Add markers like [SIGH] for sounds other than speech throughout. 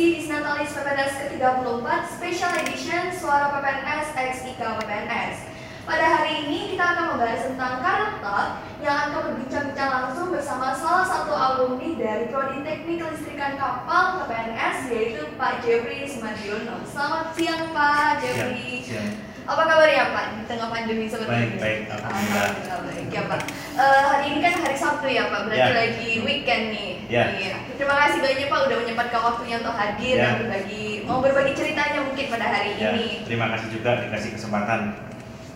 edisi Disnatalis PPNS ke-34 Special Edition Suara PPNS X IKA PPNS. Pada hari ini kita akan membahas tentang karakter yang akan berbincang-bincang langsung bersama salah satu alumni dari Prodi Teknik Kelistrikan Kapal PPNS yaitu Pak Jeffrey Sumadiono. Selamat siang Pak Jeffrey. Siang, siang. Apa kabarnya Pak di tengah pandemi seperti Baik, ini? baik, alhamdulillah. Alhamdulillah baik ya Pak. Eh, hari ini kan hari Sabtu ya Pak, berarti Ya. lagi weekend nih. Ya. Iya. Terima kasih banyak Pak udah menyempatkan waktunya untuk hadir Ya. dan berbagi mau berbagi ceritanya mungkin pada hari Ya, ini. terima kasih juga dikasih kesempatan.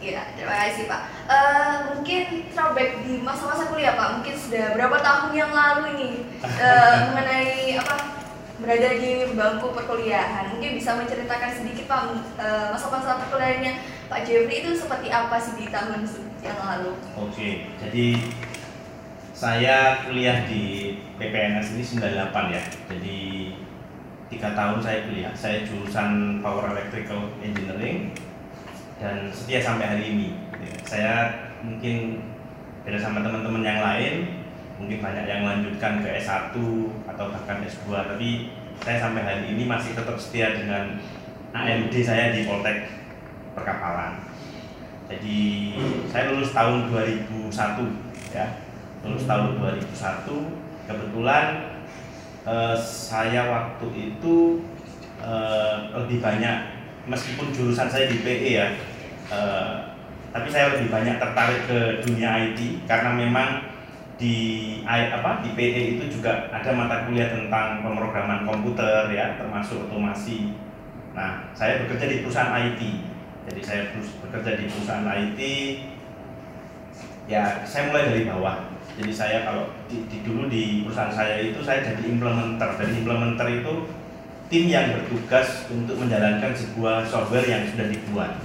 Iya, terima kasih Pak. Eh, mungkin throwback di masa-masa kuliah Pak, mungkin sudah berapa tahun yang lalu ini [LAUGHS] eh, mengenai apa berada di bangku perkuliahan. Mungkin bisa menceritakan sedikit Pak eh, masa-masa perkuliahannya Pak Jeffrey itu seperti apa sih di tahun yang lalu? Oke, jadi saya kuliah di PPNS ini 98 ya. Jadi tiga tahun saya kuliah. Saya jurusan Power Electrical Engineering dan setia sampai hari ini. Ya, Saya mungkin beda sama teman-teman yang lain, mungkin banyak yang melanjutkan ke S1 atau bahkan S2, tapi saya sampai hari ini masih tetap setia dengan AMD saya di Poltek Perkapalan. Jadi saya lulus tahun 2001 ya. Lulus tahun 2001. Kebetulan eh, saya waktu itu eh, lebih banyak meskipun jurusan saya di PE ya. eh, tapi saya lebih banyak tertarik ke dunia IT karena memang di apa di PE itu juga ada mata kuliah tentang pemrograman komputer ya termasuk otomasi. Nah, saya bekerja di perusahaan IT. Jadi saya terus bekerja di perusahaan IT. Ya, saya mulai dari bawah. Jadi saya kalau di, di- dulu di perusahaan saya itu saya jadi implementer. Jadi implementer itu tim yang bertugas untuk menjalankan sebuah software yang sudah dibuat.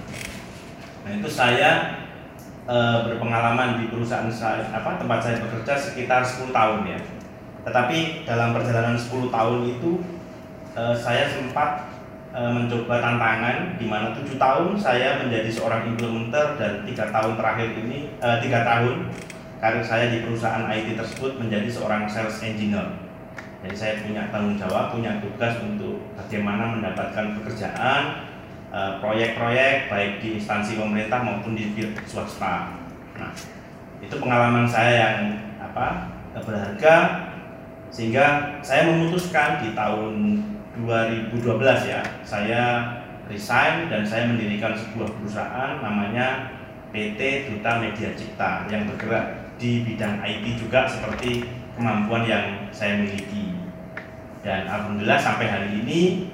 Nah, itu saya eh, berpengalaman di perusahaan saya apa tempat saya bekerja sekitar 10 tahun ya. Tetapi dalam perjalanan 10 tahun itu eh, saya sempat eh, mencoba tantangan di mana tujuh tahun saya menjadi seorang implementer dan tiga tahun terakhir ini tiga tahun karir saya di perusahaan IT tersebut menjadi seorang sales engineer. Jadi saya punya tanggung jawab, punya tugas untuk bagaimana mendapatkan pekerjaan, eh, proyek-proyek baik di instansi pemerintah maupun di swasta. Nah, itu pengalaman saya yang apa berharga sehingga saya memutuskan di tahun 2012 ya saya resign dan saya mendirikan sebuah perusahaan namanya PT Duta Media Cipta yang bergerak di bidang IT juga seperti kemampuan yang saya miliki dan alhamdulillah sampai hari ini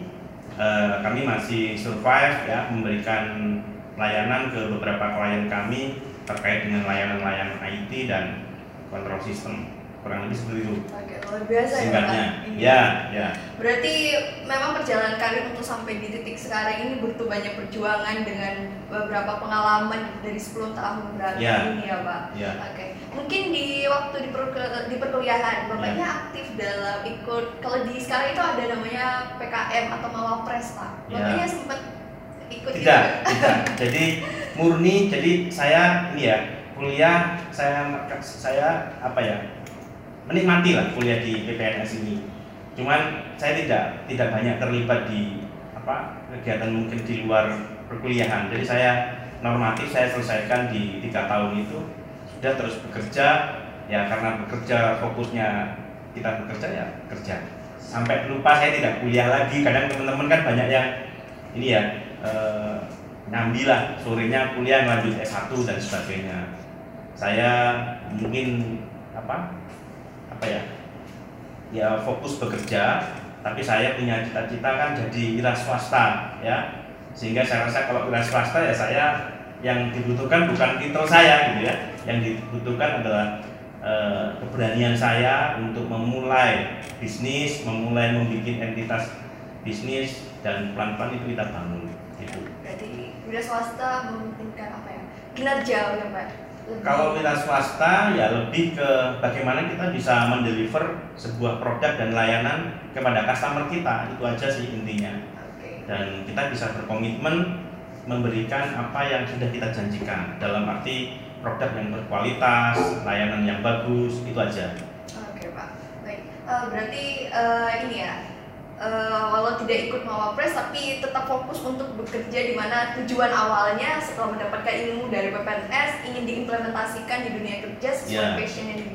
eh, kami masih survive ya memberikan layanan ke beberapa klien kami terkait dengan layanan-layanan IT dan kontrol sistem kurang lebih seperti itu Oke, luar biasa ya singkatnya. Ini. ya ya Berarti memang perjalanan karir untuk sampai di titik sekarang ini butuh banyak perjuangan dengan beberapa pengalaman dari 10 tahun berarti Ya. ini ya Pak. ya Oke, mungkin di waktu di, perke- di perkuliahan bapaknya Ya. aktif dalam ikut kalau di sekarang itu ada namanya PKM atau Mawapres Pak. Ya. Bapaknya sempat ikut tidak [LAUGHS] tidak jadi murni jadi saya ini ya kuliah saya saya apa ya menikmati lah kuliah di PPNS ini cuman saya tidak tidak banyak terlibat di apa kegiatan mungkin di luar perkuliahan jadi saya normatif saya selesaikan di tiga tahun itu sudah terus bekerja ya karena bekerja fokusnya kita bekerja ya kerja. Sampai lupa saya tidak kuliah lagi. Kadang teman-teman kan banyak yang ini ya eh, nyambi lah sorenya kuliah lanjut S1 dan sebagainya. Saya mungkin apa apa ya ya fokus bekerja tapi saya punya cita-cita kan jadi wira swasta ya. Sehingga saya rasa kalau wira swasta ya saya yang dibutuhkan bukan titel saya gitu ya yang dibutuhkan adalah eh, keberanian saya untuk memulai bisnis memulai membuat entitas bisnis dan pelan-pelan itu kita bangun gitu Berarti wira swasta mementingkan apa ya? Kinerja ya Pak. Lebih- Kalau wira swasta ya lebih ke bagaimana kita bisa mendeliver sebuah produk dan layanan kepada customer kita itu aja sih intinya Oke. dan kita bisa berkomitmen memberikan apa yang sudah kita janjikan dalam arti produk yang berkualitas layanan yang bagus itu aja Oke Pak, baik. Eh, berarti eh, ini ya uh, walau tidak ikut mawapres tapi tetap fokus untuk bekerja di mana tujuan awalnya setelah mendapatkan ilmu dari PPNS ingin diimplementasikan di dunia kerja sesuai Ya. passion yang dimiliki. Betul.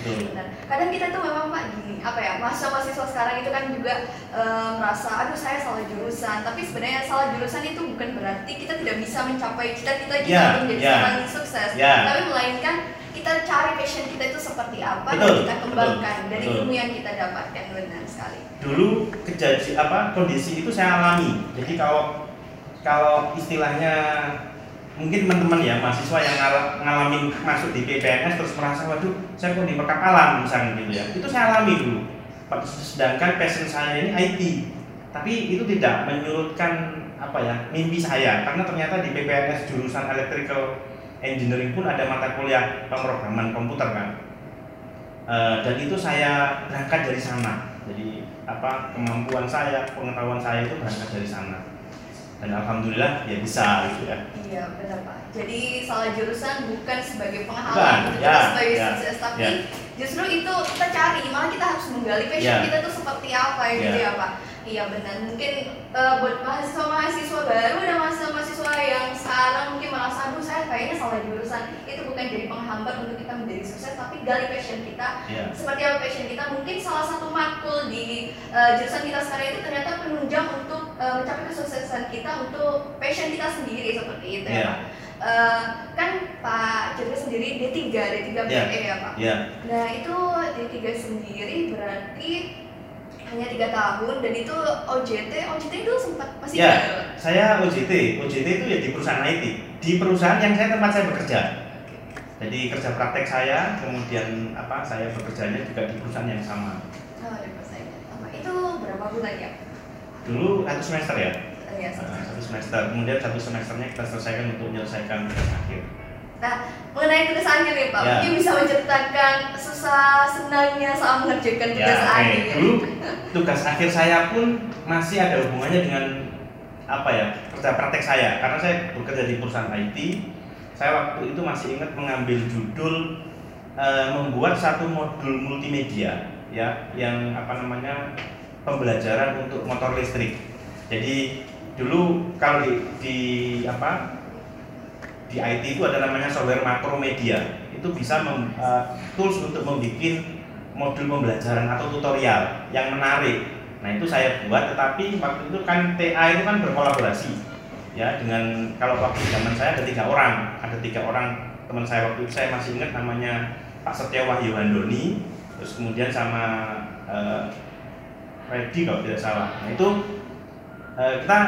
Benar. Kadang kita tuh memang pak gini, apa ya, mahasiswa-mahasiswa sekarang itu kan juga eh, merasa, aduh saya salah jurusan. Tapi sebenarnya salah jurusan itu bukan berarti kita tidak bisa mencapai cita-cita kita untuk menjadi ya. seorang sukses. Ya. Tapi melainkan kita cari passion kita itu seperti apa dan Betul, kita kembangkan betul, dari betul. ilmu yang kita dapatkan benar sekali. dulu kejadian apa kondisi itu saya alami jadi kalau kalau istilahnya mungkin teman-teman ya mahasiswa yang ngal- ngalamin masuk di PPNS terus merasa waduh saya kok di perkapalan misalnya gitu ya. Itu saya alami dulu. Sedangkan passion saya ini IT tapi itu tidak menyurutkan apa ya mimpi saya. Karena ternyata di PPNS jurusan electrical engineering pun ada mata kuliah pemrograman komputer kan. Eh, dan itu saya berangkat dari sana. Jadi apa kemampuan saya pengetahuan saya itu berangkat dari sana dan alhamdulillah ya bisa gitu ya Iya benar pak. Jadi salah jurusan bukan sebagai Bukan, penghalang, gitu, ya, sebagai ya, sukses, tapi ya. justru itu kita cari, malah kita harus menggali passion Ya. kita tuh seperti apa ya gitu Ya. ya pak. Iya benar. Mungkin eh, buat mahasiswa-mahasiswa baru dan mahasiswa-mahasiswa yang sekarang mungkin merasa aduh saya kayaknya salah jurusan, itu bukan jadi penghambat untuk kita menjadi sukses, tapi gali passion kita. ya Seperti apa passion kita? Mungkin salah satu makul di eh, jurusan kita sekarang itu ternyata penunjang untuk eh, mencapai kesuksesan kita untuk passion kita sendiri seperti itu ya Iya. Pak. Eh, kan Pak Jeffrey sendiri D3, D3 Iya. PE ya Pak. ya Nah itu D3 sendiri berarti hanya tiga tahun dan itu OJT, OJT itu sempat masih Ya. ada, Pak? saya OJT OJT itu ya di perusahaan IT di perusahaan yang saya tempat saya bekerja jadi kerja praktek saya kemudian apa saya bekerjanya juga di perusahaan yang sama Oh, ada persaingan. Sama. Itu berapa bulan ya? dulu satu semester ya Ya, satu. satu semester kemudian satu semesternya kita selesaikan untuk menyelesaikan tugas akhir Nah, mengenai tugas akhir nih Pak, Ya. mungkin bisa menceritakan susah senangnya saat mengerjakan ya tugas oke akhir. dulu tugas akhir saya pun masih ada hubungannya dengan apa ya kerja praktek saya karena saya bekerja di perusahaan IT saya waktu itu masih ingat mengambil judul eh, membuat satu modul multimedia ya yang apa namanya pembelajaran untuk motor listrik jadi dulu kalau di, di apa di IT itu ada namanya software makromedia itu bisa mem, eh, tools untuk membuat modul pembelajaran atau tutorial yang menarik. Nah itu saya buat tetapi waktu itu kan TA itu kan berkolaborasi ya dengan kalau waktu zaman saya ada tiga orang. Ada tiga orang teman saya waktu itu saya masih ingat namanya Pak Setia Wahyu Handoni terus kemudian sama eh, Reddy kalau tidak salah. Nah itu eh, kita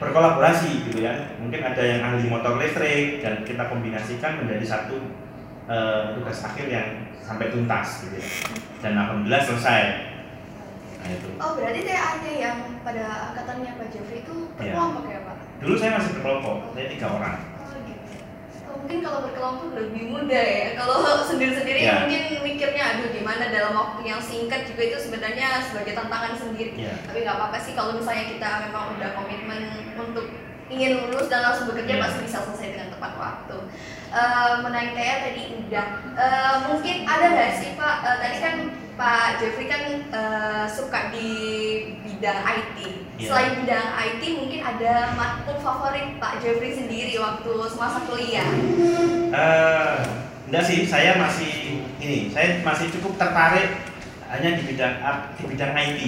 berkolaborasi gitu ya. Mungkin ada yang ahli motor listrik dan kita kombinasikan menjadi satu eh, tugas akhir yang sampai tuntas gitu ya. Dan alhamdulillah selesai. Nah itu. Oh, berarti TA-nya yang pada angkatannya Pak Jeffrey itu Iya. berkelompok ya Pak? dulu saya masih berkelompok saya tiga orang mungkin kalau berkelompok lebih mudah ya. Kalau sendiri-sendiri Ya. mungkin mikirnya aduh gimana dalam waktu yang singkat juga itu sebenarnya sebagai tantangan sendiri. ya Tapi nggak apa-apa sih kalau misalnya kita memang udah komitmen untuk ingin lulus dan langsung bekerja Iya. pasti bisa selesai dengan tepat waktu. Eh menaik TA tadi udah. Eh, mungkin ada nggak sih Pak? eh, tadi kan Pak Jeffrey kan eh, suka di bidang IT. Iya. Selain bidang IT, mungkin ada matkul favorit Pak Jeffrey sendiri waktu semasa kuliah. Eh, enggak sih saya masih ini saya masih cukup tertarik hanya di bidang di bidang IT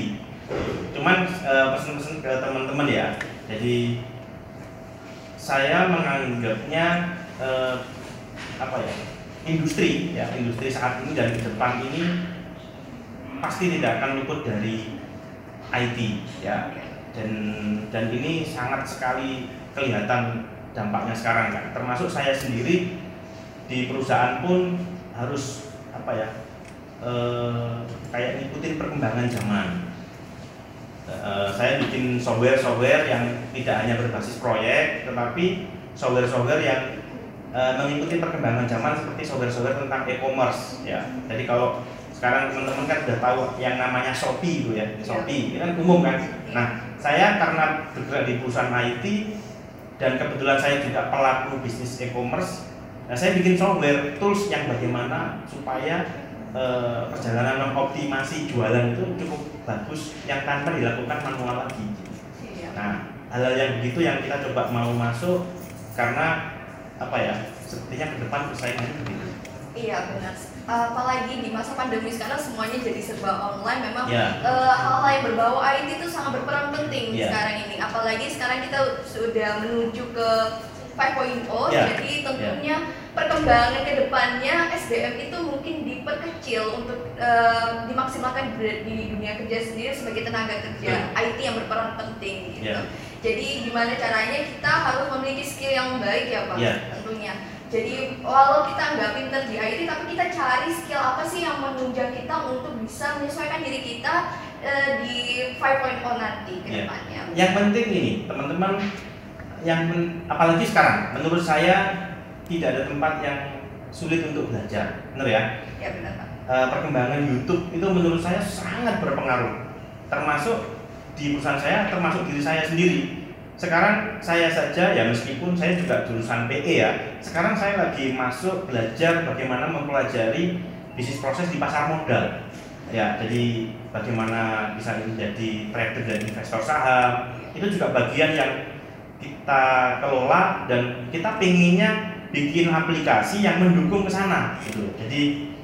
cuman eh, pesen-pesen ke teman-teman ya jadi saya menganggapnya eh, apa ya industri ya industri saat ini dan ke depan ini pasti tidak akan luput dari IT ya. Dan dan ini sangat sekali kelihatan dampaknya sekarang kan termasuk saya sendiri di perusahaan pun harus apa ya eh, kayak ngikutin perkembangan zaman saya bikin software-software yang tidak hanya berbasis proyek tetapi software-software yang eh, mengikuti perkembangan zaman seperti software-software tentang e-commerce ya. Jadi kalau sekarang teman-teman kan sudah tahu yang namanya Shopee itu ya Shopee itu kan umum kan. Nah saya karena bergerak di perusahaan IT dan kebetulan saya juga pelaku bisnis e-commerce nah saya bikin software tools yang bagaimana supaya eh, perjalanan mengoptimasi jualan itu cukup bagus yang tanpa dilakukan manual lagi. Iya. Nah, hal-hal yang begitu yang kita coba mau masuk karena apa ya? Sepertinya ke depan persaingannya begitu. Iya benar. Apalagi di masa pandemi sekarang semuanya jadi serba online. Memang Ya. eh, hal-hal yang berbau IT itu sangat berperan penting Iya. sekarang ini. Apalagi sekarang kita sudah menuju ke 5.0, Iya. jadi tentunya perkembangan ke depannya SDM itu mungkin diperkecil untuk eh, dimaksimalkan di, dunia kerja sendiri sebagai tenaga kerja IT yang berperan penting gitu. Iya. Jadi gimana caranya kita harus memiliki skill yang baik ya Pak Iya. tentunya. Jadi walau kita nggak pinter di IT tapi kita cari skill apa sih yang menunjang kita untuk bisa menyesuaikan diri kita eh, di 5.0 nanti ke Iya. depannya. Yang penting ini, teman-teman, yang men- apalagi sekarang, menurut saya tidak ada tempat yang sulit untuk belajar, benar ya? Ya benar Pak. Eh, perkembangan YouTube itu menurut saya sangat berpengaruh, termasuk di perusahaan saya, termasuk diri saya sendiri. Sekarang saya saja ya meskipun saya juga jurusan PE ya, sekarang saya lagi masuk belajar bagaimana mempelajari bisnis proses di pasar modal. Ya, jadi bagaimana bisa menjadi trader dan investor saham itu juga bagian yang kita kelola dan kita pinginnya bikin aplikasi yang mendukung ke sana gitu. Jadi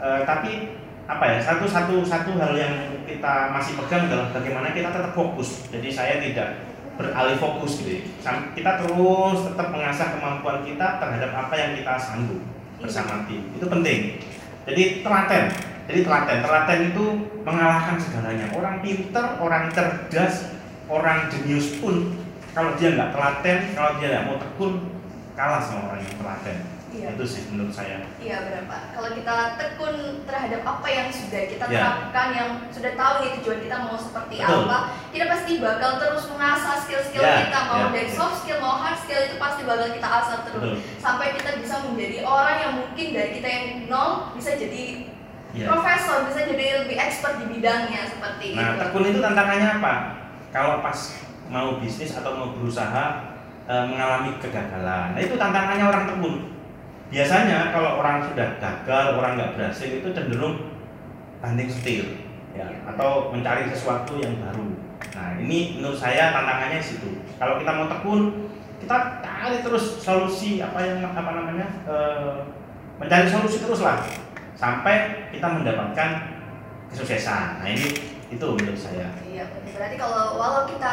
eh, tapi apa ya satu satu satu hal yang kita masih pegang adalah bagaimana kita tetap fokus. Jadi saya tidak beralih fokus gitu. ya. Kita terus tetap mengasah kemampuan kita terhadap apa yang kita sanggup bersama tim. Itu penting. Jadi telaten. Jadi telaten. Telaten itu mengalahkan segalanya. Orang pinter, orang cerdas, orang jenius pun kalau dia nggak telaten, kalau dia nggak mau tekun, kalah sama orang yang telaten. Iya. Itu sih menurut saya. Iya benar Pak. Kalau kita tekun terhadap apa yang sudah kita Ya. terapkan, yang sudah tahu nih tujuan kita mau seperti Betul. apa, kita pasti bakal terus mengasah skill-skill Ya, kita mau ya. dari soft skill mau hard skill itu pasti bakal kita asah terus Betul. sampai kita bisa menjadi orang yang mungkin dari kita yang nol bisa jadi Ya. profesor, bisa jadi lebih expert di bidangnya seperti Nah, itu. tekun itu tantangannya apa? Kalau pas mau bisnis atau mau berusaha e, mengalami kegagalan, nah itu tantangannya orang tekun. Biasanya kalau orang sudah gagal, orang nggak berhasil itu cenderung banting setir, ya, atau mencari sesuatu yang baru. Nah, ini menurut saya tantangannya situ. Kalau kita mau tekun, kita cari terus solusi apa yang apa namanya e, mencari solusi terus lah sampai kita mendapatkan kesuksesan. Nah ini itu menurut saya. Iya, berarti kalau walau kita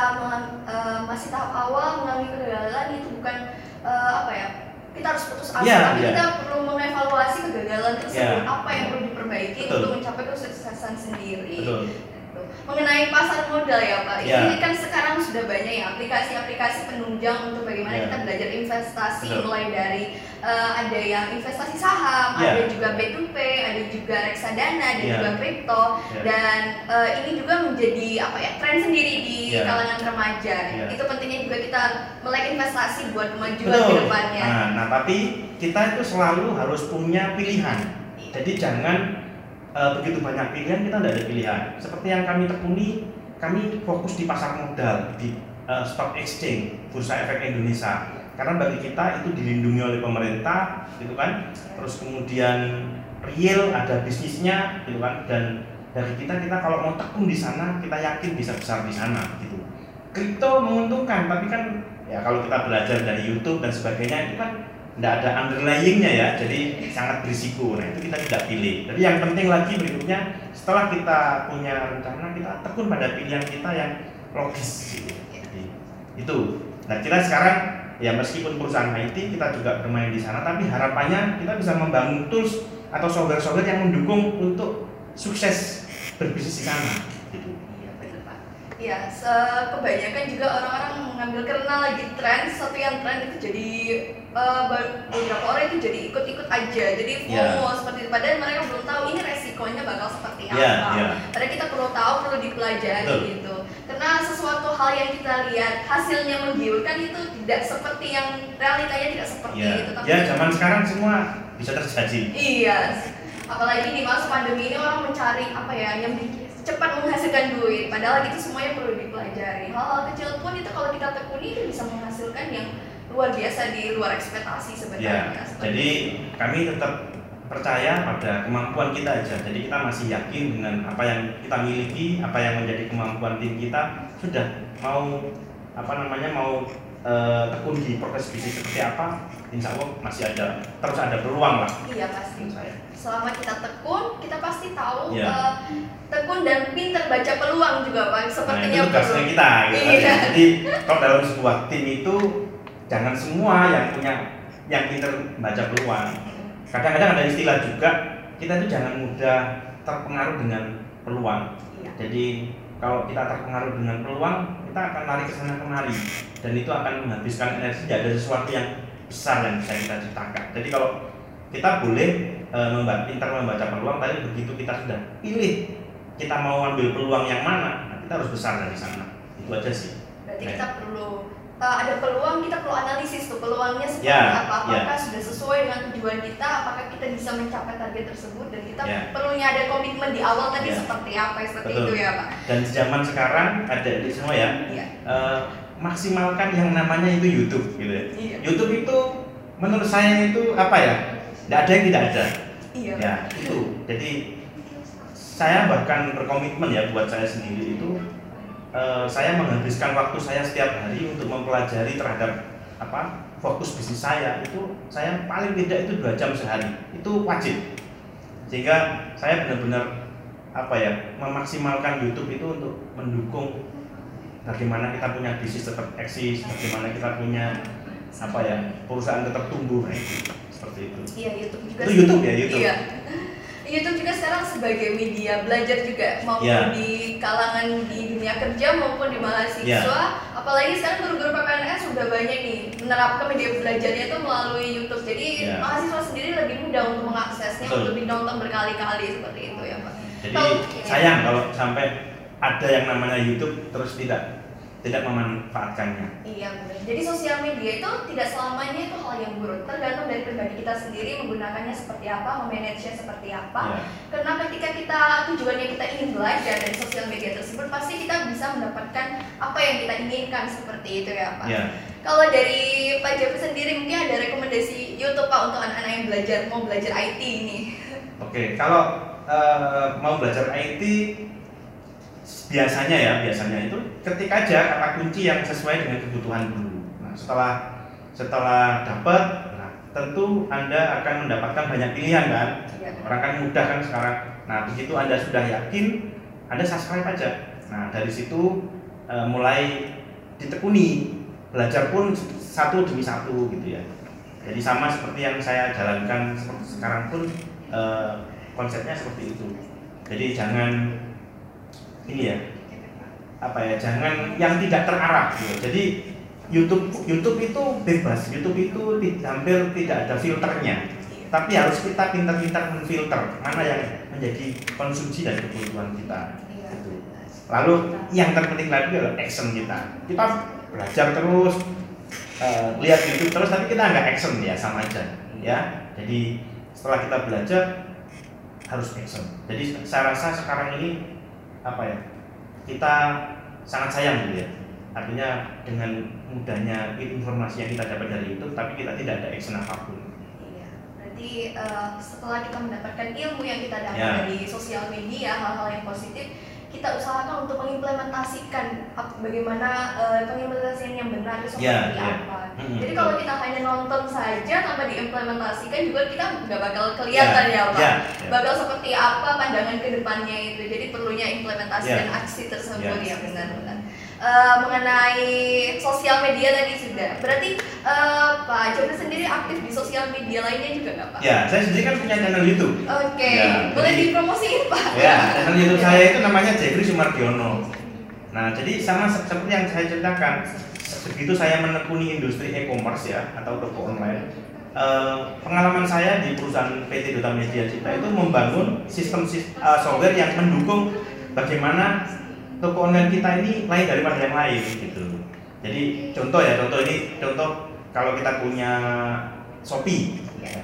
eh, masih tahap awal mengalami kegagalan itu bukan eh, apa ya? Kita harus putus asa, Iya, tapi iya. kita perlu mengevaluasi kegagalan tersebut, Iya. apa yang perlu diperbaiki Betul. untuk mencapai kesuksesan sendiri. Betul. Mengenai pasar modal ya Pak, Iya. ini kan sekarang sudah banyak ya aplikasi-aplikasi penunjang untuk bagaimana Iya. kita belajar investasi, Betul. mulai dari eh, ada yang investasi saham, Iya. ada juga B2P, ada juga reksadana, ada Iya. juga kripto, Iya. dan eh, ini juga menjadi apa ya tren sendiri di Iya. kalangan remaja. Iya. Itu pentingnya juga kita melek investasi buat kemajuan Betul. ke depannya. Nah, nah, tapi kita itu selalu harus punya pilihan. Jadi jangan eh, begitu banyak pilihan kita tidak ada pilihan. Seperti yang kami tekuni, kami fokus di pasar modal di eh, stock exchange Bursa Efek Indonesia. Karena bagi kita itu dilindungi oleh pemerintah, gitu kan. Terus kemudian real ada bisnisnya, gitu kan. Dan dari kita kita kalau mau tekun di sana, kita yakin bisa besar di sana, gitu. Kripto menguntungkan, tapi kan ya kalau kita belajar dari YouTube dan sebagainya itu kan tidak ada underlyingnya ya, jadi sangat berisiko. Nah itu kita tidak pilih. Jadi yang penting lagi berikutnya setelah kita punya rencana kita tekun pada pilihan kita yang logis. Jadi itu. Nah kita sekarang ya meskipun perusahaan IT kita juga bermain di sana, tapi harapannya kita bisa membangun tools atau software-software yang mendukung untuk sukses berbisnis di sana. Gitu. Iya. Iya, kebanyakan juga orang-orang mengambil karena lagi tren, sesuatu yang tren itu jadi ba- beberapa orang itu jadi ikut-ikut aja, jadi Iya. FOMO seperti itu. Padahal mereka belum tahu ini resikonya bakal seperti Iya, apa. iya. Padahal kita perlu tahu, perlu dipelajari Betul. gitu. Karena sesuatu hal yang kita lihat hasilnya menggiurkan itu tidak seperti yang realitanya tidak seperti Ya, itu. Tapi ya zaman sekarang semua bisa terjadi. Iya, apalagi di masa pandemi ini orang mencari apa ya yang bikin cepat menghasilkan duit. Padahal itu semuanya perlu dipelajari. Hal-hal kecil pun itu kalau kita tekuni itu bisa menghasilkan yang luar biasa di luar ekspektasi Ya, sebenarnya. Seperti jadi itu. kami tetap percaya pada kemampuan kita aja. Jadi kita masih yakin dengan apa yang kita miliki, apa yang menjadi kemampuan tim kita. Sudah mau apa namanya mau eh, tekun di proses bisnis seperti apa, insya Allah masih ada terus ada peluang lah. Iya pasti. saya. Selama kita tekun, kita pasti tahu Iya. eh, tekun dan pinter baca peluang juga pak. Nah itu Sepertinya tugasnya perlu. kita. Gitu. Iya. Jadi kalau dalam sebuah tim itu jangan semua yang punya yang pinter baca peluang. Kadang-kadang ada istilah juga kita itu jangan mudah terpengaruh dengan peluang. Iya. Jadi kalau kita terpengaruh dengan peluang, kita akan lari ke sana kemari dan itu akan menghabiskan energi. Ada sesuatu yang besar yang bisa kita ciptakan. Jadi kalau kita boleh e, membaca, pintar membaca peluang, tapi begitu kita sudah pilih kita mau ambil peluang yang mana, nah, kita harus besar dari sana. Itu aja sih. Berarti Iya. kita perlu eh, ada peluang, kita perlu analisis tuh peluangnya seperti Ya, apa. ya. Apakah sudah sesuai dengan tujuan kita? Apakah kita bisa mencapai target tersebut? Dan kita Ya. perlunya ada komitmen di awal tadi Ya. seperti apa? Seperti Betul. itu ya pak. Dan zaman sekarang ada di semua ya, Iya. e, maksimalkan yang namanya itu YouTube gitu ya. Iya. YouTube itu menurut saya itu apa ya? Tidak ada yang tidak ada. Iya. Ya itu. Jadi saya bahkan berkomitmen ya buat saya sendiri itu eh, saya menghabiskan waktu saya setiap hari untuk mempelajari terhadap apa fokus bisnis saya itu saya paling tidak itu dua jam sehari itu wajib sehingga saya benar-benar apa ya memaksimalkan YouTube itu untuk mendukung bagaimana kita punya bisnis tetap eksis bagaimana kita punya apa ya perusahaan tetap tumbuh seperti itu Iya YouTube juga. Itu YouTube ya, YouTube? Iya. [LAUGHS] YouTube juga sekarang sebagai media belajar juga maupun Iya. di kalangan di dunia kerja maupun di mahasiswa. Iya. Apalagi sekarang guru-guru PPNS sudah banyak nih menerapkan media belajarnya itu melalui YouTube. Jadi Iya. mahasiswa sendiri lebih mudah untuk mengaksesnya Betul. untuk ditonton berkali-kali seperti itu ya Pak. Jadi Kalau- sayang kalau sampai ada yang namanya YouTube terus tidak tidak memanfaatkannya. Iya benar. Jadi sosial media itu tidak selamanya itu hal yang buruk. Tergantung dari pribadi kita sendiri menggunakannya seperti apa, memanagenya seperti apa. Ya. Karena ketika kita tujuannya kita ingin belajar dari sosial media tersebut, pasti kita bisa mendapatkan apa yang kita inginkan seperti itu ya Pak. Ya. Kalau dari Pak Jeffrey sendiri mungkin ada rekomendasi YouTube Pak untuk anak-anak yang belajar mau belajar IT ini. Oke, kalau eh, mau belajar IT biasanya ya biasanya itu ketik aja kata kunci yang sesuai dengan kebutuhan dulu. Nah, setelah setelah dapat, nah, tentu anda akan mendapatkan banyak pilihan kan. Iya. Orang kan mudah kan sekarang. Nah, begitu anda sudah yakin, anda subscribe aja. Nah, dari situ eh, mulai ditekuni, belajar pun satu demi satu gitu ya. Jadi sama seperti yang saya jalankan seperti sekarang pun eh, konsepnya seperti itu. Jadi jangan ini ya apa ya jangan yang tidak terarah gitu. Jadi YouTube YouTube itu bebas, YouTube itu hampir tidak ada filternya. Tapi harus kita pintar-pintar menfilter mana yang menjadi konsumsi dan kebutuhan kita. Gitu. Lalu yang terpenting lagi adalah action kita. Kita belajar terus, eh, lihat YouTube terus, tapi kita nggak action ya sama aja, ya. Jadi setelah kita belajar harus action. Jadi saya rasa sekarang ini apa ya? Kita sangat sayang gitu ya. Artinya dengan mudahnya informasi yang kita dapat dari YouTube, tapi kita tidak ada action apa pun. Iya. Berarti eh, setelah kita mendapatkan ilmu yang kita dapat Ya. dari sosial media, hal-hal yang positif, kita usahakan untuk mengimplementasikan bagaimana eh, pengimplementasian yang benar itu seperti Ya, ya. apa. Mm-mm, Jadi betul. kalau kita hanya nonton saja tanpa diimplementasikan juga kita nggak bakal kelihatan ya, Pak. ya, ya. Bakal seperti apa pandangan ke depannya itu. Jadi perlunya implementasi Ya. dan aksi tersebut Ya. ya benar-benar. Eh, mengenai sosial media tadi sudah. Berarti eh, Pak Jody sendiri aktif di sosial media lainnya juga nggak Pak? Ya, saya sendiri kan punya channel YouTube. Oke, Ya, boleh jadi- dipromosiin Pak? Ya, channel YouTube saya itu namanya Jeffrey Sumardiono. Nah, jadi sama se- seperti yang saya ceritakan, begitu saya menekuni industri e-commerce ya atau toko online, eh, pengalaman saya di perusahaan PT Dota Media Cita itu membangun sistem sis- eh, software yang mendukung bagaimana toko online kita ini lain daripada yang lain gitu. Jadi contoh ya, contoh ini contoh kalau kita punya Shopee, ya.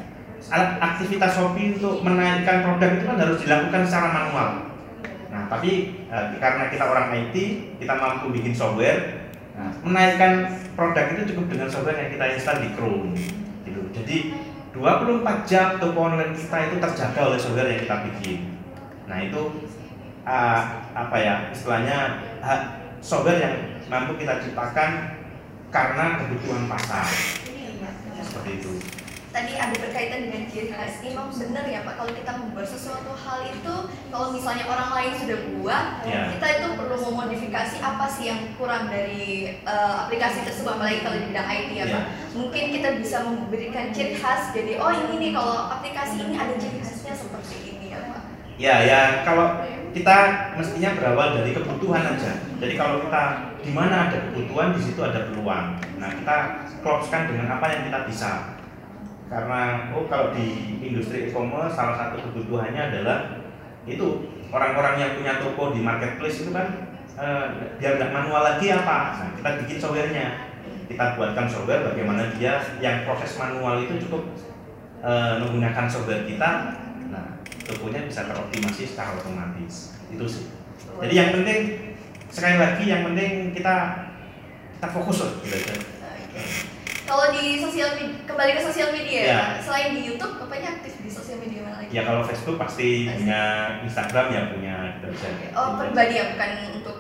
aktivitas Shopee untuk menaikkan produk itu kan harus dilakukan secara manual. Nah, tapi eh, karena kita orang IT, kita mampu bikin software. Nah, menaikkan produk itu cukup dengan software yang kita install di Chrome. Gitu. Jadi 24 jam toko online kita itu terjaga oleh software yang kita bikin. Nah itu uh, apa ya istilahnya uh, software yang mampu kita ciptakan karena kebutuhan pasar. Seperti itu. Tadi ada berkaitan dengan ciri khas memang benar ya pak? Kalau kita membuat sesuatu hal itu kalau misalnya orang lain sudah buat yeah. kita itu perlu memodifikasi apa sih yang kurang dari uh, aplikasi tersebut? Apalagi kalau di bidang IT ya yeah. pak mungkin kita bisa memberikan ciri khas jadi oh ini nih kalau aplikasi ini ada ciri khasnya seperti ini ya pak. Ya ya. Kalau kita mestinya berawal dari kebutuhan aja. Jadi kalau kita di mana ada kebutuhan di situ ada peluang. Nah kita closkan dengan apa yang kita bisa. Karena oh kalau di industri e-commerce salah satu kebutuhannya adalah itu orang-orang yang punya toko di marketplace itu kan eh, biar nggak manual lagi apa. Nah, kita bikin softwarenya. Kita buatkan software bagaimana dia yang proses manual itu cukup eh, menggunakan software kita tokonya bisa teroptimasi secara otomatis itu sih jadi yang penting sekali lagi yang penting kita kita fokus loh gitu aja kalau di sosial media, kembali ke sosial media ya. selain di YouTube, bapaknya aktif di sosial media mana lagi? Ya kalau Facebook pasti punya Instagram ya punya kita bisa. Oh pribadi ya bukan untuk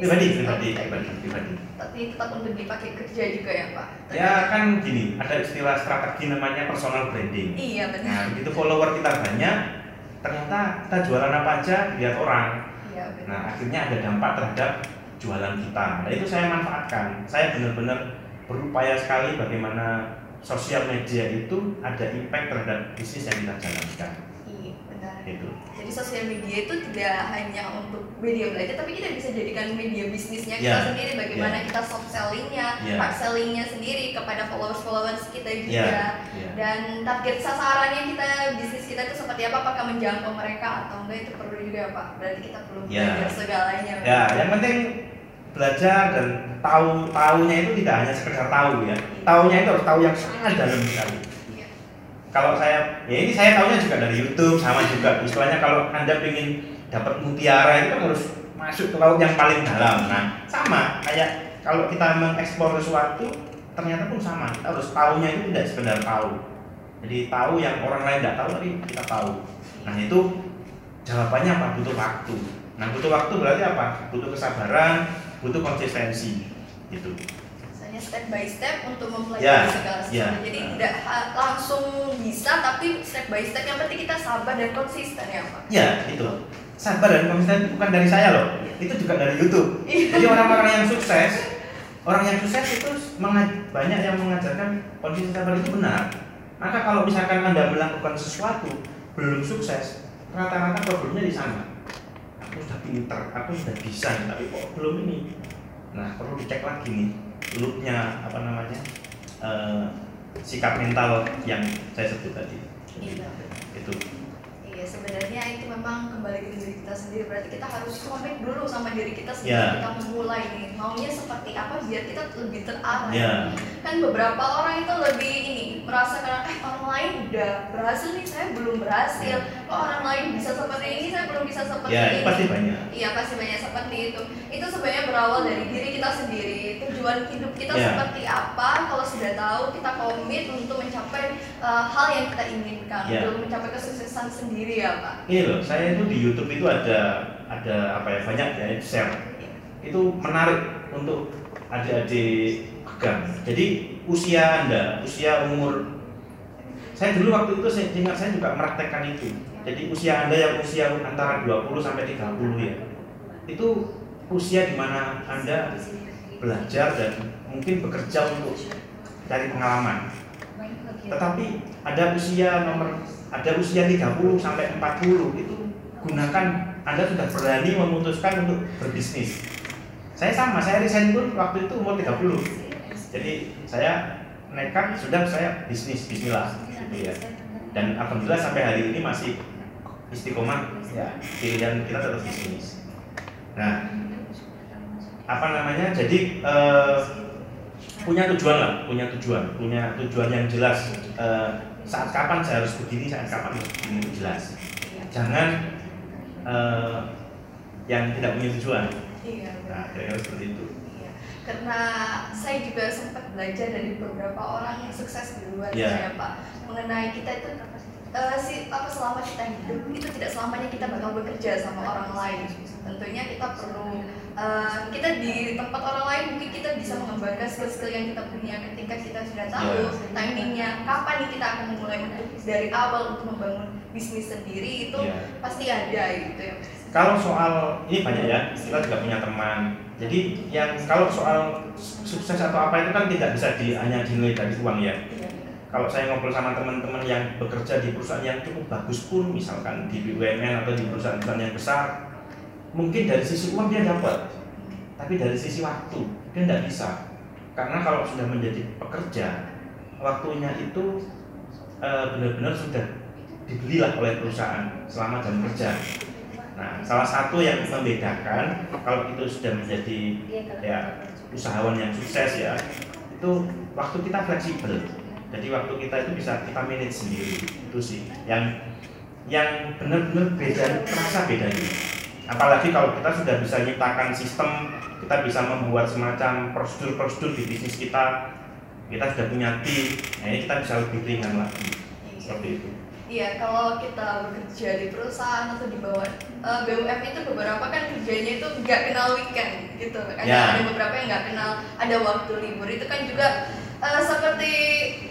pribadi pribadi pribadi pribadi. Tapi tetap untuk dipakai kerja juga ya Pak? Ya kan gini, ada istilah strategi namanya personal branding. Iya benar. Nah begitu follower kita banyak, ternyata kita jualan apa aja lihat orang. Iya benar. Nah akhirnya ada dampak terhadap jualan kita. Nah itu saya manfaatkan. Saya benar-benar berupaya sekali bagaimana sosial media itu ada impact terhadap bisnis yang kita jalankan. Iya, benar. Itu. Jadi sosial media itu tidak hanya untuk media belajar, tapi kita bisa jadikan media bisnisnya kita yeah. sendiri. Bagaimana yeah. kita soft sellingnya, yeah. hard sellingnya sendiri kepada followers-followers kita juga. Yeah. Yeah. Dan target sasarannya kita bisnis kita itu seperti apa? Apakah menjangkau mereka atau enggak itu perlu juga Pak. Berarti kita perlu yeah. belajar segalanya. Ya, yeah. yang penting belajar dan tahu tahunya itu tidak hanya sekedar tahu ya tahunya itu harus tahu yang sangat dalam sekali kalau saya ya ini saya tahunya juga dari YouTube sama juga istilahnya kalau anda ingin dapat mutiara itu kan harus masuk ke laut yang paling dalam. Nah sama kayak kalau kita mengeksplor sesuatu ternyata pun sama. Kita harus tahunya itu tidak sekedar tahu. Jadi tahu yang orang lain tidak tahu tapi kita tahu. Nah itu jawabannya apa? Butuh waktu. Nah butuh waktu berarti apa? Butuh kesabaran butuh konsistensi gitu step by step untuk mempelajari yeah, segala sesuatu. yeah. jadi tidak langsung bisa tapi step by step. Yang penting kita sabar dan konsisten ya pak. Ya itu sabar dan konsisten bukan dari saya loh. Itu juga dari YouTube. Iya. jadi orang-orang yang sukses orang yang sukses itu banyak yang mengajarkan konsisten sabar itu benar. Maka kalau misalkan anda melakukan sesuatu belum sukses rata-rata problemnya di sana. Aku sudah pinter aku sudah bisa tapi kok belum ini? Nah perlu dicek lagi nih loopnya apa namanya uh, sikap mental yang saya sebut tadi iya. itu Iya sebenarnya itu memang kembali ke diri kita sendiri berarti kita harus komit dulu sama diri kita sendiri yeah. kita memulai nih maunya seperti apa biar kita lebih terarah yeah. kan beberapa orang itu lebih ini merasa karena eh orang lain udah berhasil nih saya belum berhasil yeah. oh, orang lain bisa seperti ini saya belum bisa seperti yeah, ini pasti banyak iya pasti banyak seperti itu itu sebenarnya berawal dari diri kita sendiri tujuan hidup kita yeah. seperti apa kalau sudah tahu kita komit untuk mencapai uh, hal yang kita inginkan yeah. untuk mencapai kesuksesan sendiri sendiri ya Pak? Iya loh, saya itu di YouTube itu ada ada apa ya banyak ya share. Itu menarik untuk adik-adik pegang. Jadi usia anda, usia umur saya dulu waktu itu saya ingat saya juga meraktekkan itu. Jadi usia anda yang usia antara 20 sampai 30 ya, itu usia di mana anda belajar dan mungkin bekerja untuk cari pengalaman. Tetapi ada usia nomor ada usia 30 sampai 40 itu gunakan Anda sudah berani memutuskan untuk berbisnis. Saya sama, saya resign pun waktu itu umur 30. Jadi saya nekat sudah saya bisnis bismillah gitu ya. Dan alhamdulillah sampai hari ini masih istiqomah ya pilihan kita tetap bisnis. Nah, apa namanya? Jadi eh, punya tujuan lah, punya tujuan, punya tujuan yang jelas. Eh, saat kapan saya harus begini, saat kapan harus begini jelas. Jangan uh, yang tidak punya tujuan. Iya. Nah, kira-kira seperti itu. Iya. karena saya juga sempat belajar dari beberapa orang yang sukses di luar Iya. sana Pak mengenai kita itu eh, si apa selama kita hidup itu tidak selamanya kita bakal bekerja sama orang lain tentunya kita perlu eh, kita di tempat orang lain mungkin kita bisa mengembangkan skill-skill yang kita punya ketika kita sudah tahu Iya. timingnya kapan nih kita akan memulai untuk dari awal untuk membangun bisnis sendiri itu Iya. pasti ada gitu ya Kalau soal ini banyak ya, kita juga punya teman. Jadi yang kalau soal sukses atau apa itu kan tidak bisa di, hanya dinilai dari uang ya. Kalau saya ngobrol sama teman-teman yang bekerja di perusahaan yang cukup bagus pun, misalkan di BUMN atau di perusahaan-perusahaan yang besar, mungkin dari sisi uang dia dapat, tapi dari sisi waktu dia tidak bisa. Karena kalau sudah menjadi pekerja, waktunya itu eh, benar-benar sudah dibelilah oleh perusahaan selama jam kerja. Nah, salah satu yang membedakan kalau itu sudah menjadi ya usahawan yang sukses ya, itu waktu kita fleksibel. Jadi waktu kita itu bisa kita manage sendiri. Itu sih yang yang benar-benar beda terasa bedanya. Apalagi kalau kita sudah bisa nyiptakan sistem, kita bisa membuat semacam prosedur-prosedur di bisnis kita, kita sudah punya tim, nah ini kita bisa lebih ringan lagi. Seperti itu. Iya, kalau kita bekerja di perusahaan atau di bawah eh, BUM itu beberapa kan kerjanya itu nggak kenal weekend gitu. Kan Ya. ada beberapa yang nggak kenal ada waktu libur itu kan juga eh, seperti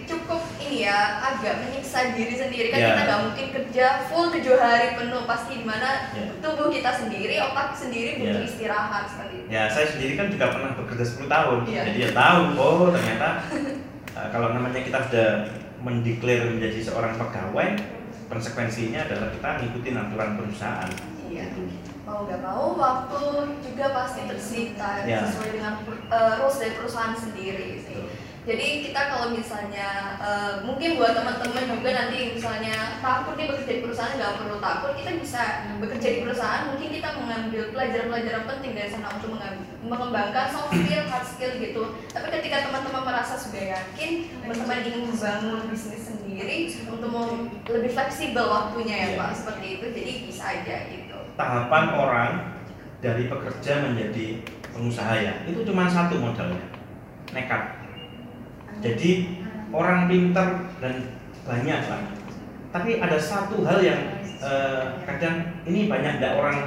cukup ini ya agak menyiksa diri sendiri kan Ya. kita nggak mungkin kerja full tujuh hari penuh pasti di mana Ya. tubuh kita sendiri otak sendiri butuh Ya. istirahat seperti itu. Ya, saya sendiri kan juga pernah bekerja 10 tahun. Iya. Jadi ya tahu, oh ternyata uh, [LAUGHS] kalau namanya kita sudah mendeklar menjadi seorang pegawai, konsekuensinya adalah kita ngikutin aturan perusahaan. Iya. Gitu. mau nggak mau waktu juga pasti tersita Ya. sesuai dengan uh, rules dari perusahaan sendiri sih. Jadi kita kalau misalnya uh, mungkin buat teman-teman juga nanti misalnya takut nih bekerja di perusahaan nggak perlu takut kita bisa bekerja di perusahaan mungkin kita mengambil pelajaran-pelajaran penting dari sana untuk mengembangkan soft skill, hard skill gitu. Tapi ketika teman-teman merasa sudah yakin teman-teman ingin membangun bisnis sendiri untuk mau lebih fleksibel waktunya ya Iya. Pak seperti itu jadi bisa aja gitu. Tahapan orang dari pekerja menjadi pengusaha ya, itu cuma satu modalnya, nekat. Jadi orang pinter dan banyak lah. Tapi ada satu hal yang eh, kadang ini banyak tidak orang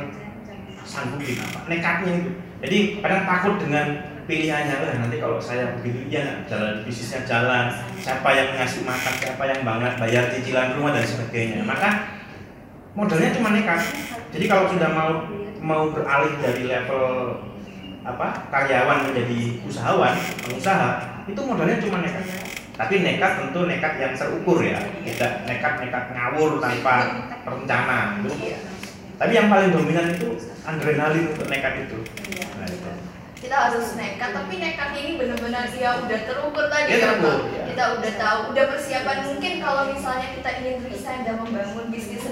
sanggupin apa nekatnya itu. Jadi kadang takut dengan pilihannya lah nanti kalau saya begitu ya nggak jalan bisnisnya jalan siapa yang ngasih makan siapa yang banget bayar cicilan rumah dan sebagainya maka modalnya cuma nekat jadi kalau sudah mau mau beralih dari level apa karyawan menjadi usahawan pengusaha itu modalnya cuma nekat tapi nekat tentu nekat yang terukur ya tidak nekat nekat ngawur tanpa rencana itu Iya. tapi yang paling dominan itu adrenalin untuk nekat itu Iya. nah, itu kita harus nekat tapi nekatnya ini benar-benar dia udah terukur tadi ya terukur, iya. kita udah tahu udah persiapan mungkin kalau misalnya kita ingin resign dan membangun bisnis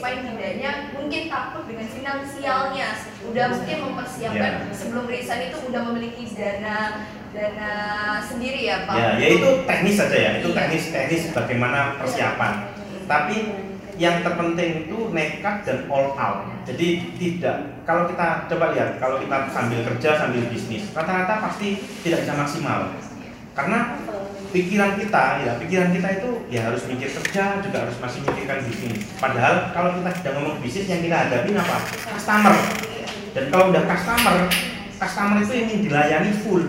supaya tidaknya mungkin takut dengan finansialnya. Udah mungkin mempersiapkan Iya. sebelum resign itu udah memiliki dana dana sendiri ya Pak? Ya ya itu teknis saja ya. Itu teknis teknis bagaimana persiapan. Tapi yang terpenting itu nekat dan all out. Jadi tidak kalau kita coba lihat kalau kita sambil kerja sambil bisnis rata-rata pasti tidak bisa maksimal. Karena pikiran kita ya pikiran kita itu ya harus mikir kerja juga harus masih mikirkan bisnis. Padahal kalau kita sedang ngomong bisnis yang kita hadapi apa customer dan kalau udah customer customer itu ingin dilayani full.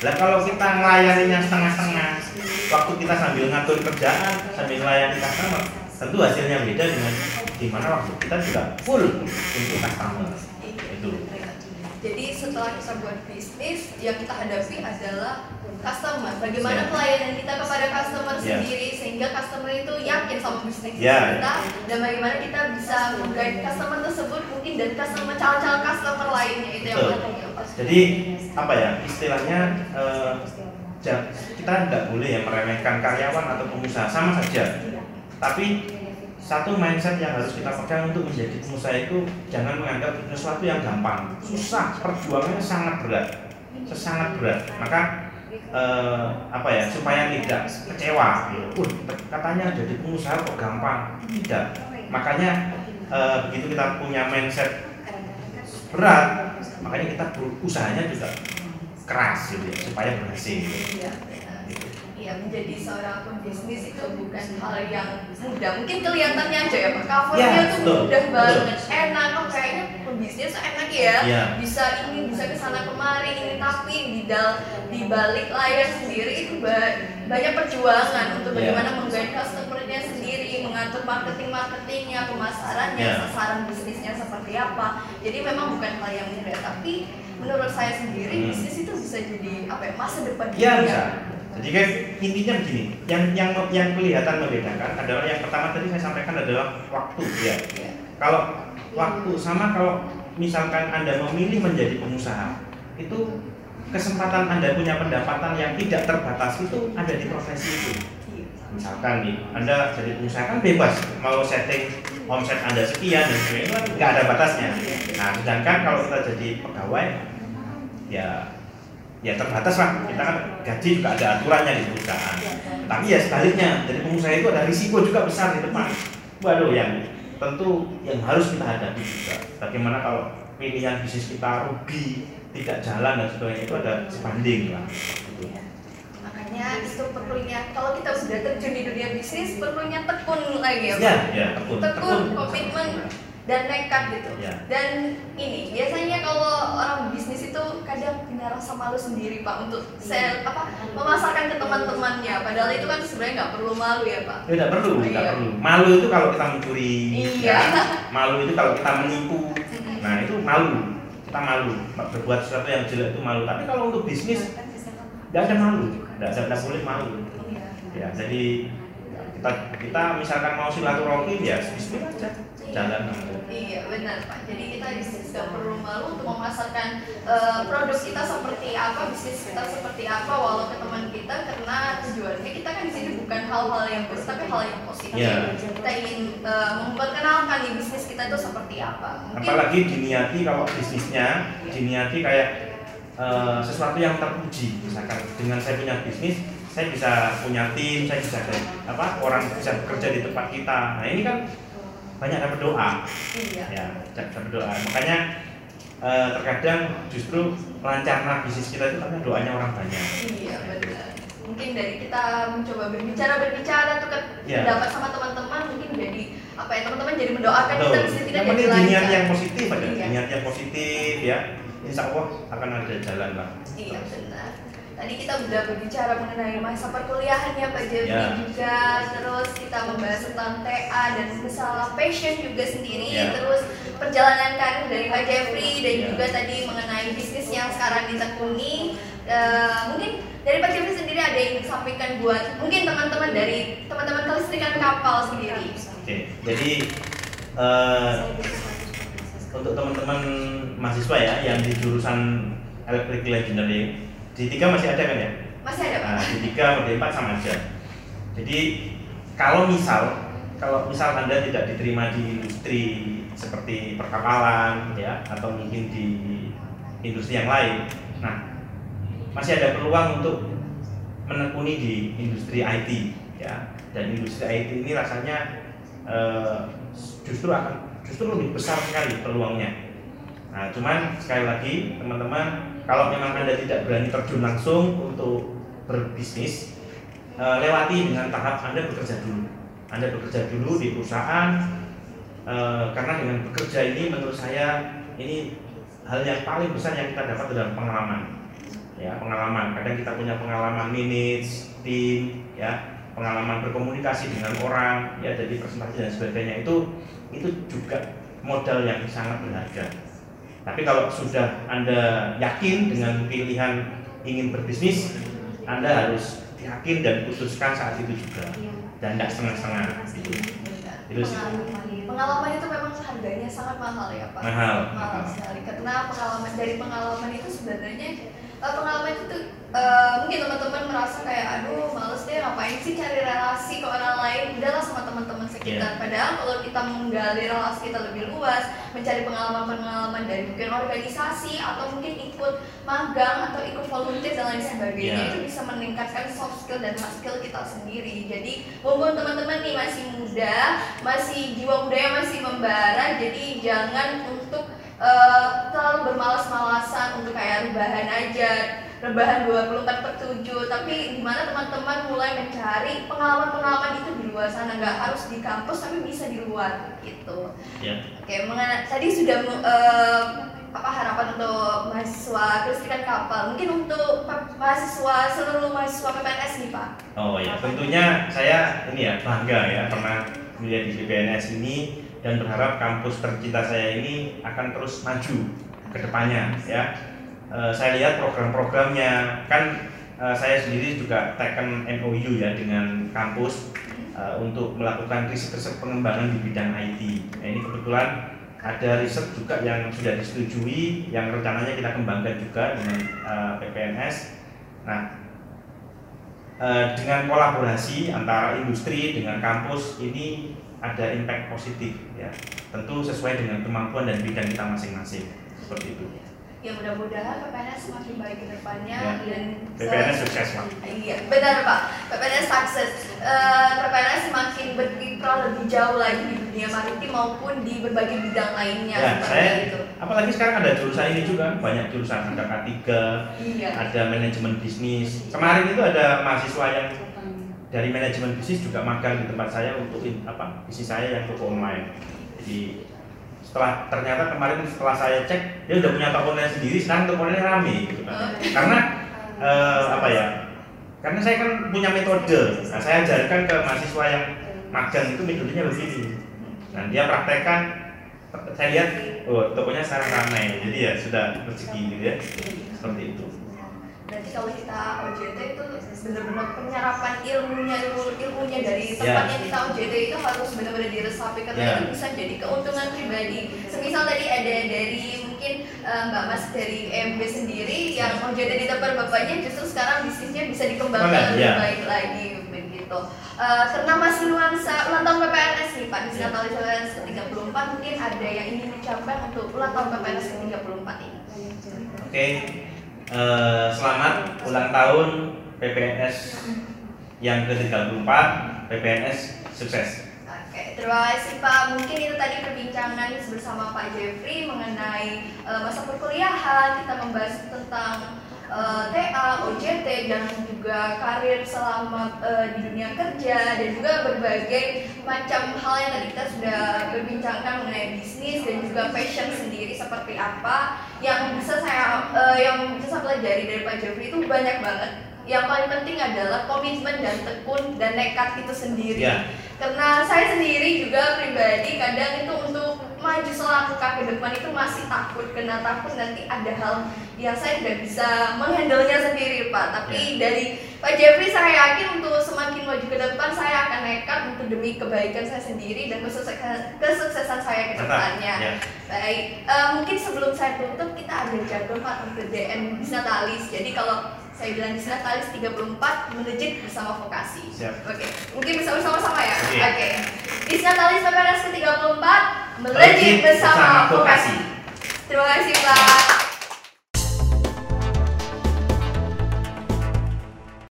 Lah kalau kita melayaninya setengah-setengah waktu kita sambil ngatur kerjaan sambil melayani customer tentu hasilnya beda dengan di mana waktu kita juga full untuk customer itu Jadi setelah kita buat bisnis, yang kita hadapi adalah customer. Bagaimana Ya. pelayanan kita kepada customer Ya. sendiri sehingga customer itu yakin sama bisnis Ya. kita dan bagaimana kita bisa mengguide customer tersebut mungkin dan customer calon-calon customer lainnya itu yang penting jadi apa ya istilahnya ja- kita nggak boleh ya meremehkan karyawan atau pengusaha sama saja tapi satu mindset yang harus kita pegang untuk menjadi pengusaha itu jangan menganggap sesuatu yang gampang susah perjuangannya sangat berat sangat berat maka eh, apa ya supaya tidak kecewa gitu. Uh, katanya jadi pengusaha kok gampang tidak makanya eh, begitu kita punya mindset berat makanya kita berusahanya juga keras gitu ya, supaya berhasil Iya, gitu. Iya, menjadi seorang pebisnis itu bukan hal yang mudah. Mungkin kelihatannya aja ya, Pak. Covernya Ya, tuh mudah banget, enak. Kayaknya pebisnis tuh enak ya. Iya. Bisa ini, bisa ke sana kemari, ini tapi di dal di balik layar sendiri itu ba- banyak perjuangan untuk Iya. bagaimana menggait customernya sendiri, mengatur marketing marketingnya, pemasarannya, Iya. sasaran bisnisnya seperti apa. Jadi memang bukan hal yang mudah, tapi menurut saya sendiri Hmm. bisnis itu bisa jadi apa ya masa depan Ya bisa. Jadi kan intinya begini, yang yang yang kelihatan membedakan adalah yang pertama tadi saya sampaikan adalah waktu ya. Iya. Kalau waktu sama kalau misalkan anda memilih menjadi pengusaha itu kesempatan anda punya pendapatan yang tidak terbatas itu ada di profesi itu. Misalkan nih, anda jadi pengusaha kan bebas mau setting omset anda sekian dan sebagainya kan nggak ada batasnya. Nah, sedangkan kalau kita jadi pegawai ya ya terbatas lah kita kan gaji juga ada aturannya di perusahaan tapi ya sebaliknya jadi pengusaha itu ada risiko juga besar di depan waduh yang tentu yang harus kita hadapi juga bagaimana kalau pilihan bisnis kita rugi tidak jalan dan sebagainya itu ada sebanding lah gitu. Iya. Makanya itu perlunya kalau kita sudah terjun di dunia bisnis perlunya tekun lagi ya, ya ya tekun Tekun, komitmen dan nekat gitu. Ya. Dan ini biasanya kalau orang bisnis itu kadang punya rasa malu sendiri Pak untuk sel apa memasarkan ke teman-temannya. Padahal itu kan sebenarnya nggak perlu malu ya Pak. Ya, tidak perlu, tidak Iya. perlu. Malu itu kalau kita mencuri, Iya. ya. malu itu kalau kita menipu. Nah itu malu, kita malu. Berbuat sesuatu yang jelek itu malu. Tapi kalau untuk bisnis, tidak ada malu, tidak ada, tidak boleh malu. Iya. Ya, jadi ya, kita kita misalkan mau silaturahmi ya bisnis aja, jalan. Iya benar Pak. Jadi kita bisnis nggak perlu malu untuk memasarkan eh, produk kita seperti apa, bisnis kita seperti apa, walau ke teman kita karena tujuannya kita kan di sini bukan hal-hal yang buruk tapi hal yang positif. Iya. Kita ingin eh, memperkenalkan nih bisnis kita itu seperti apa. Mungkin Apalagi diniati kalau bisnisnya diniati kayak eh, sesuatu yang terpuji. Misalkan dengan saya punya bisnis, saya bisa punya tim, saya bisa apa orang bisa bekerja di tempat kita. Nah ini kan banyak dapat doa. iya. ya dapat berdoa makanya eh, terkadang justru lancarnya bisnis kita itu karena doanya orang banyak Iya benar. Mungkin dari kita mencoba berbicara berbicara tuh kan Iya. dapat sama teman-teman mungkin jadi apa ya teman-teman jadi mendoakan kita Betul. bisnis kita yang jadi penting niat lancar. yang positif ada Iya. niat yang positif ya insya Allah akan ada jalan lah Iya benar. Tadi kita udah berbicara mengenai masa perkuliahannya Pak Jeffrey Ya. juga, terus kita membahas tentang TA dan masalah passion juga sendiri, Ya. terus perjalanan karir dari Pak Jeffrey dan Ya. juga tadi mengenai bisnis yang sekarang ditekuni. Eh, mungkin dari Pak Jeffrey sendiri ada yang disampaikan buat mungkin teman-teman dari teman-teman kelistrikan kapal sendiri. oke jadi eh, untuk teman-teman mahasiswa ya yang di jurusan electrical engineering di tiga masih ada kan ya Masih ada Pak? Nah, di tiga atau di empat sama aja. Jadi kalau misal kalau misal anda tidak diterima di industri seperti perkapalan ya atau mungkin di industri yang lain, nah masih ada peluang untuk menekuni di industri IT ya dan industri IT ini rasanya eh, justru akan justru lebih besar sekali peluangnya. Nah, cuman sekali lagi teman-teman, kalau memang Anda tidak berani terjun langsung untuk berbisnis, eh, lewati dengan tahap Anda bekerja dulu. Anda bekerja dulu di perusahaan, eh, karena dengan bekerja ini menurut saya ini hal yang paling besar yang kita dapat adalah pengalaman. Ya, pengalaman. Kadang kita punya pengalaman manage tim, ya, pengalaman berkomunikasi dengan orang, ya, jadi presentasi dan sebagainya itu itu juga modal yang sangat berharga. Tapi kalau sudah Anda yakin dengan pilihan ingin berbisnis, Anda harus yakin dan putuskan saat itu juga dan tidak setengah-setengah. Gitu. Benar. Itu sih. Pengalaman. Pengalaman itu memang harganya sangat mahal ya Pak. Mahal. Mahal sekali. Karena pengalaman dari pengalaman itu sebenarnya eh, pengalaman itu tuh eh, mungkin teman-teman merasa kayak aduh males deh ngapain sih cari relasi ke orang lain udahlah sama teman-teman sekitar Iya. padahal kalau kita menggali relasi kita lebih luas mencari pengalaman-pengalaman dari mungkin organisasi atau mungkin ikut magang atau ikut volunteer dan lain sebagainya Iya. itu bisa meningkatkan soft skill dan hard skill kita sendiri jadi mumpung teman-teman nih masih muda masih jiwa mudanya masih membara jadi jangan untuk kayak rebahan aja. Rebahan 24 per 7 tapi gimana teman-teman mulai mencari pengalaman-pengalaman itu di luar sana? Nggak harus di kampus tapi bisa di luar gitu. Ya. oke mengenai tadi sudah eh, apa harapan untuk mahasiswa kelistrikan kapal. Mungkin untuk mahasiswa seluruh mahasiswa PPNS nih pak. Oh ya, tentunya saya ini ya bangga ya pernah kuliah di BPNS ini dan berharap kampus tercinta saya ini akan terus maju ke depannya ya. Eh, saya lihat program-programnya kan eh, saya sendiri juga teken MOU ya dengan kampus eh, untuk melakukan riset-riset pengembangan di bidang IT. Nah, ini kebetulan ada riset juga yang sudah disetujui yang rencananya kita kembangkan juga dengan eh, PPNS. Nah, dengan kolaborasi antara industri dengan kampus ini ada impact positif ya tentu sesuai dengan kemampuan dan bidang kita masing-masing seperti itu ya mudah-mudahan PPNS semakin baik ke depannya Ya. dan PPNS sukses pak Iya, benar Pak. PPNS sukses. Eh, PPNS semakin berkiprah lebih jauh lagi di dunia maritim maupun di berbagai bidang lainnya ya saya itu. apalagi sekarang ada jurusan ini juga banyak jurusan ada K3 Iya. ada manajemen bisnis kemarin itu ada mahasiswa yang dari manajemen bisnis juga magang di tempat saya untuk apa bisnis saya yang toko online jadi setelah ternyata kemarin setelah saya cek dia udah punya toko online sendiri sekarang toko online rame gitu kan. Karena eh, apa ya karena saya kan punya metode. Nah, saya ajarkan ke mahasiswa yang magang itu metodenya begini nah dia praktekkan saya lihat oh tokonya sekarang ramai jadi ya sudah rezeki gitu ya. Seperti itu Berarti kalau kita OJT itu benar-benar penyerapan ilmunya ilmu ilmunya dari Ya. tempatnya kita OJT itu harus benar-benar diresapi karena Ya. itu bisa jadi keuntungan pribadi. Semisal tadi ada dari mungkin eh, Mbak Mas dari MB sendiri yang OJT di tempat bapaknya justru sekarang bisnisnya bisa dikembangkan Kembangkan, lebih ya. baik lagi begitu. Eh, karena masih nuansa ulang tahun PPNS nih Pak, di Ya. Natalis PPNS ke-34 mungkin ada yang ingin dicapai untuk ulang tahun PPNS ke-34 ini. Oke, eh, selamat ulang tahun PPNS yang ke-34, PPNS sukses. Oke, terima kasih Pak. Mungkin itu tadi perbincangan bersama Pak Jeffrey mengenai eh, masa perkuliahan. Kita membahas tentang eh, TA, OJT, dan juga karir selama eh, di dunia kerja dan juga berbagai macam hal yang tadi kita sudah berbincangkan mengenai bisnis dan juga fashion sendiri seperti apa yang bisa saya eh, yang bisa saya pelajari dari Pak Jeffrey itu banyak banget. Yang paling penting adalah komitmen dan tekun dan nekat itu sendiri. Ya, karena saya sendiri juga pribadi kadang itu untuk maju selangkah ke depan itu masih takut. Kena takut nanti ada hal yang saya tidak bisa menghandlenya sendiri pak tapi dari Pak Jeffrey saya yakin untuk semakin maju ke depan saya akan nekat untuk demi kebaikan saya sendiri dan kesuksesan, kesuksesan saya ke depannya Ya. Baik, eh, mungkin sebelum saya tutup kita ada jargon Pak untuk DN Bisnatalis. Jadi kalau saya bilang Bisnatalis 34 melejit bersama vokasi. Siap. Oke, mungkin bisa bersama-sama ya. Oke. Oke. Bisnatalis PPNS ke-34 melejit Melejit bersama bersama vokasi. vokasi. Terima kasih Pak.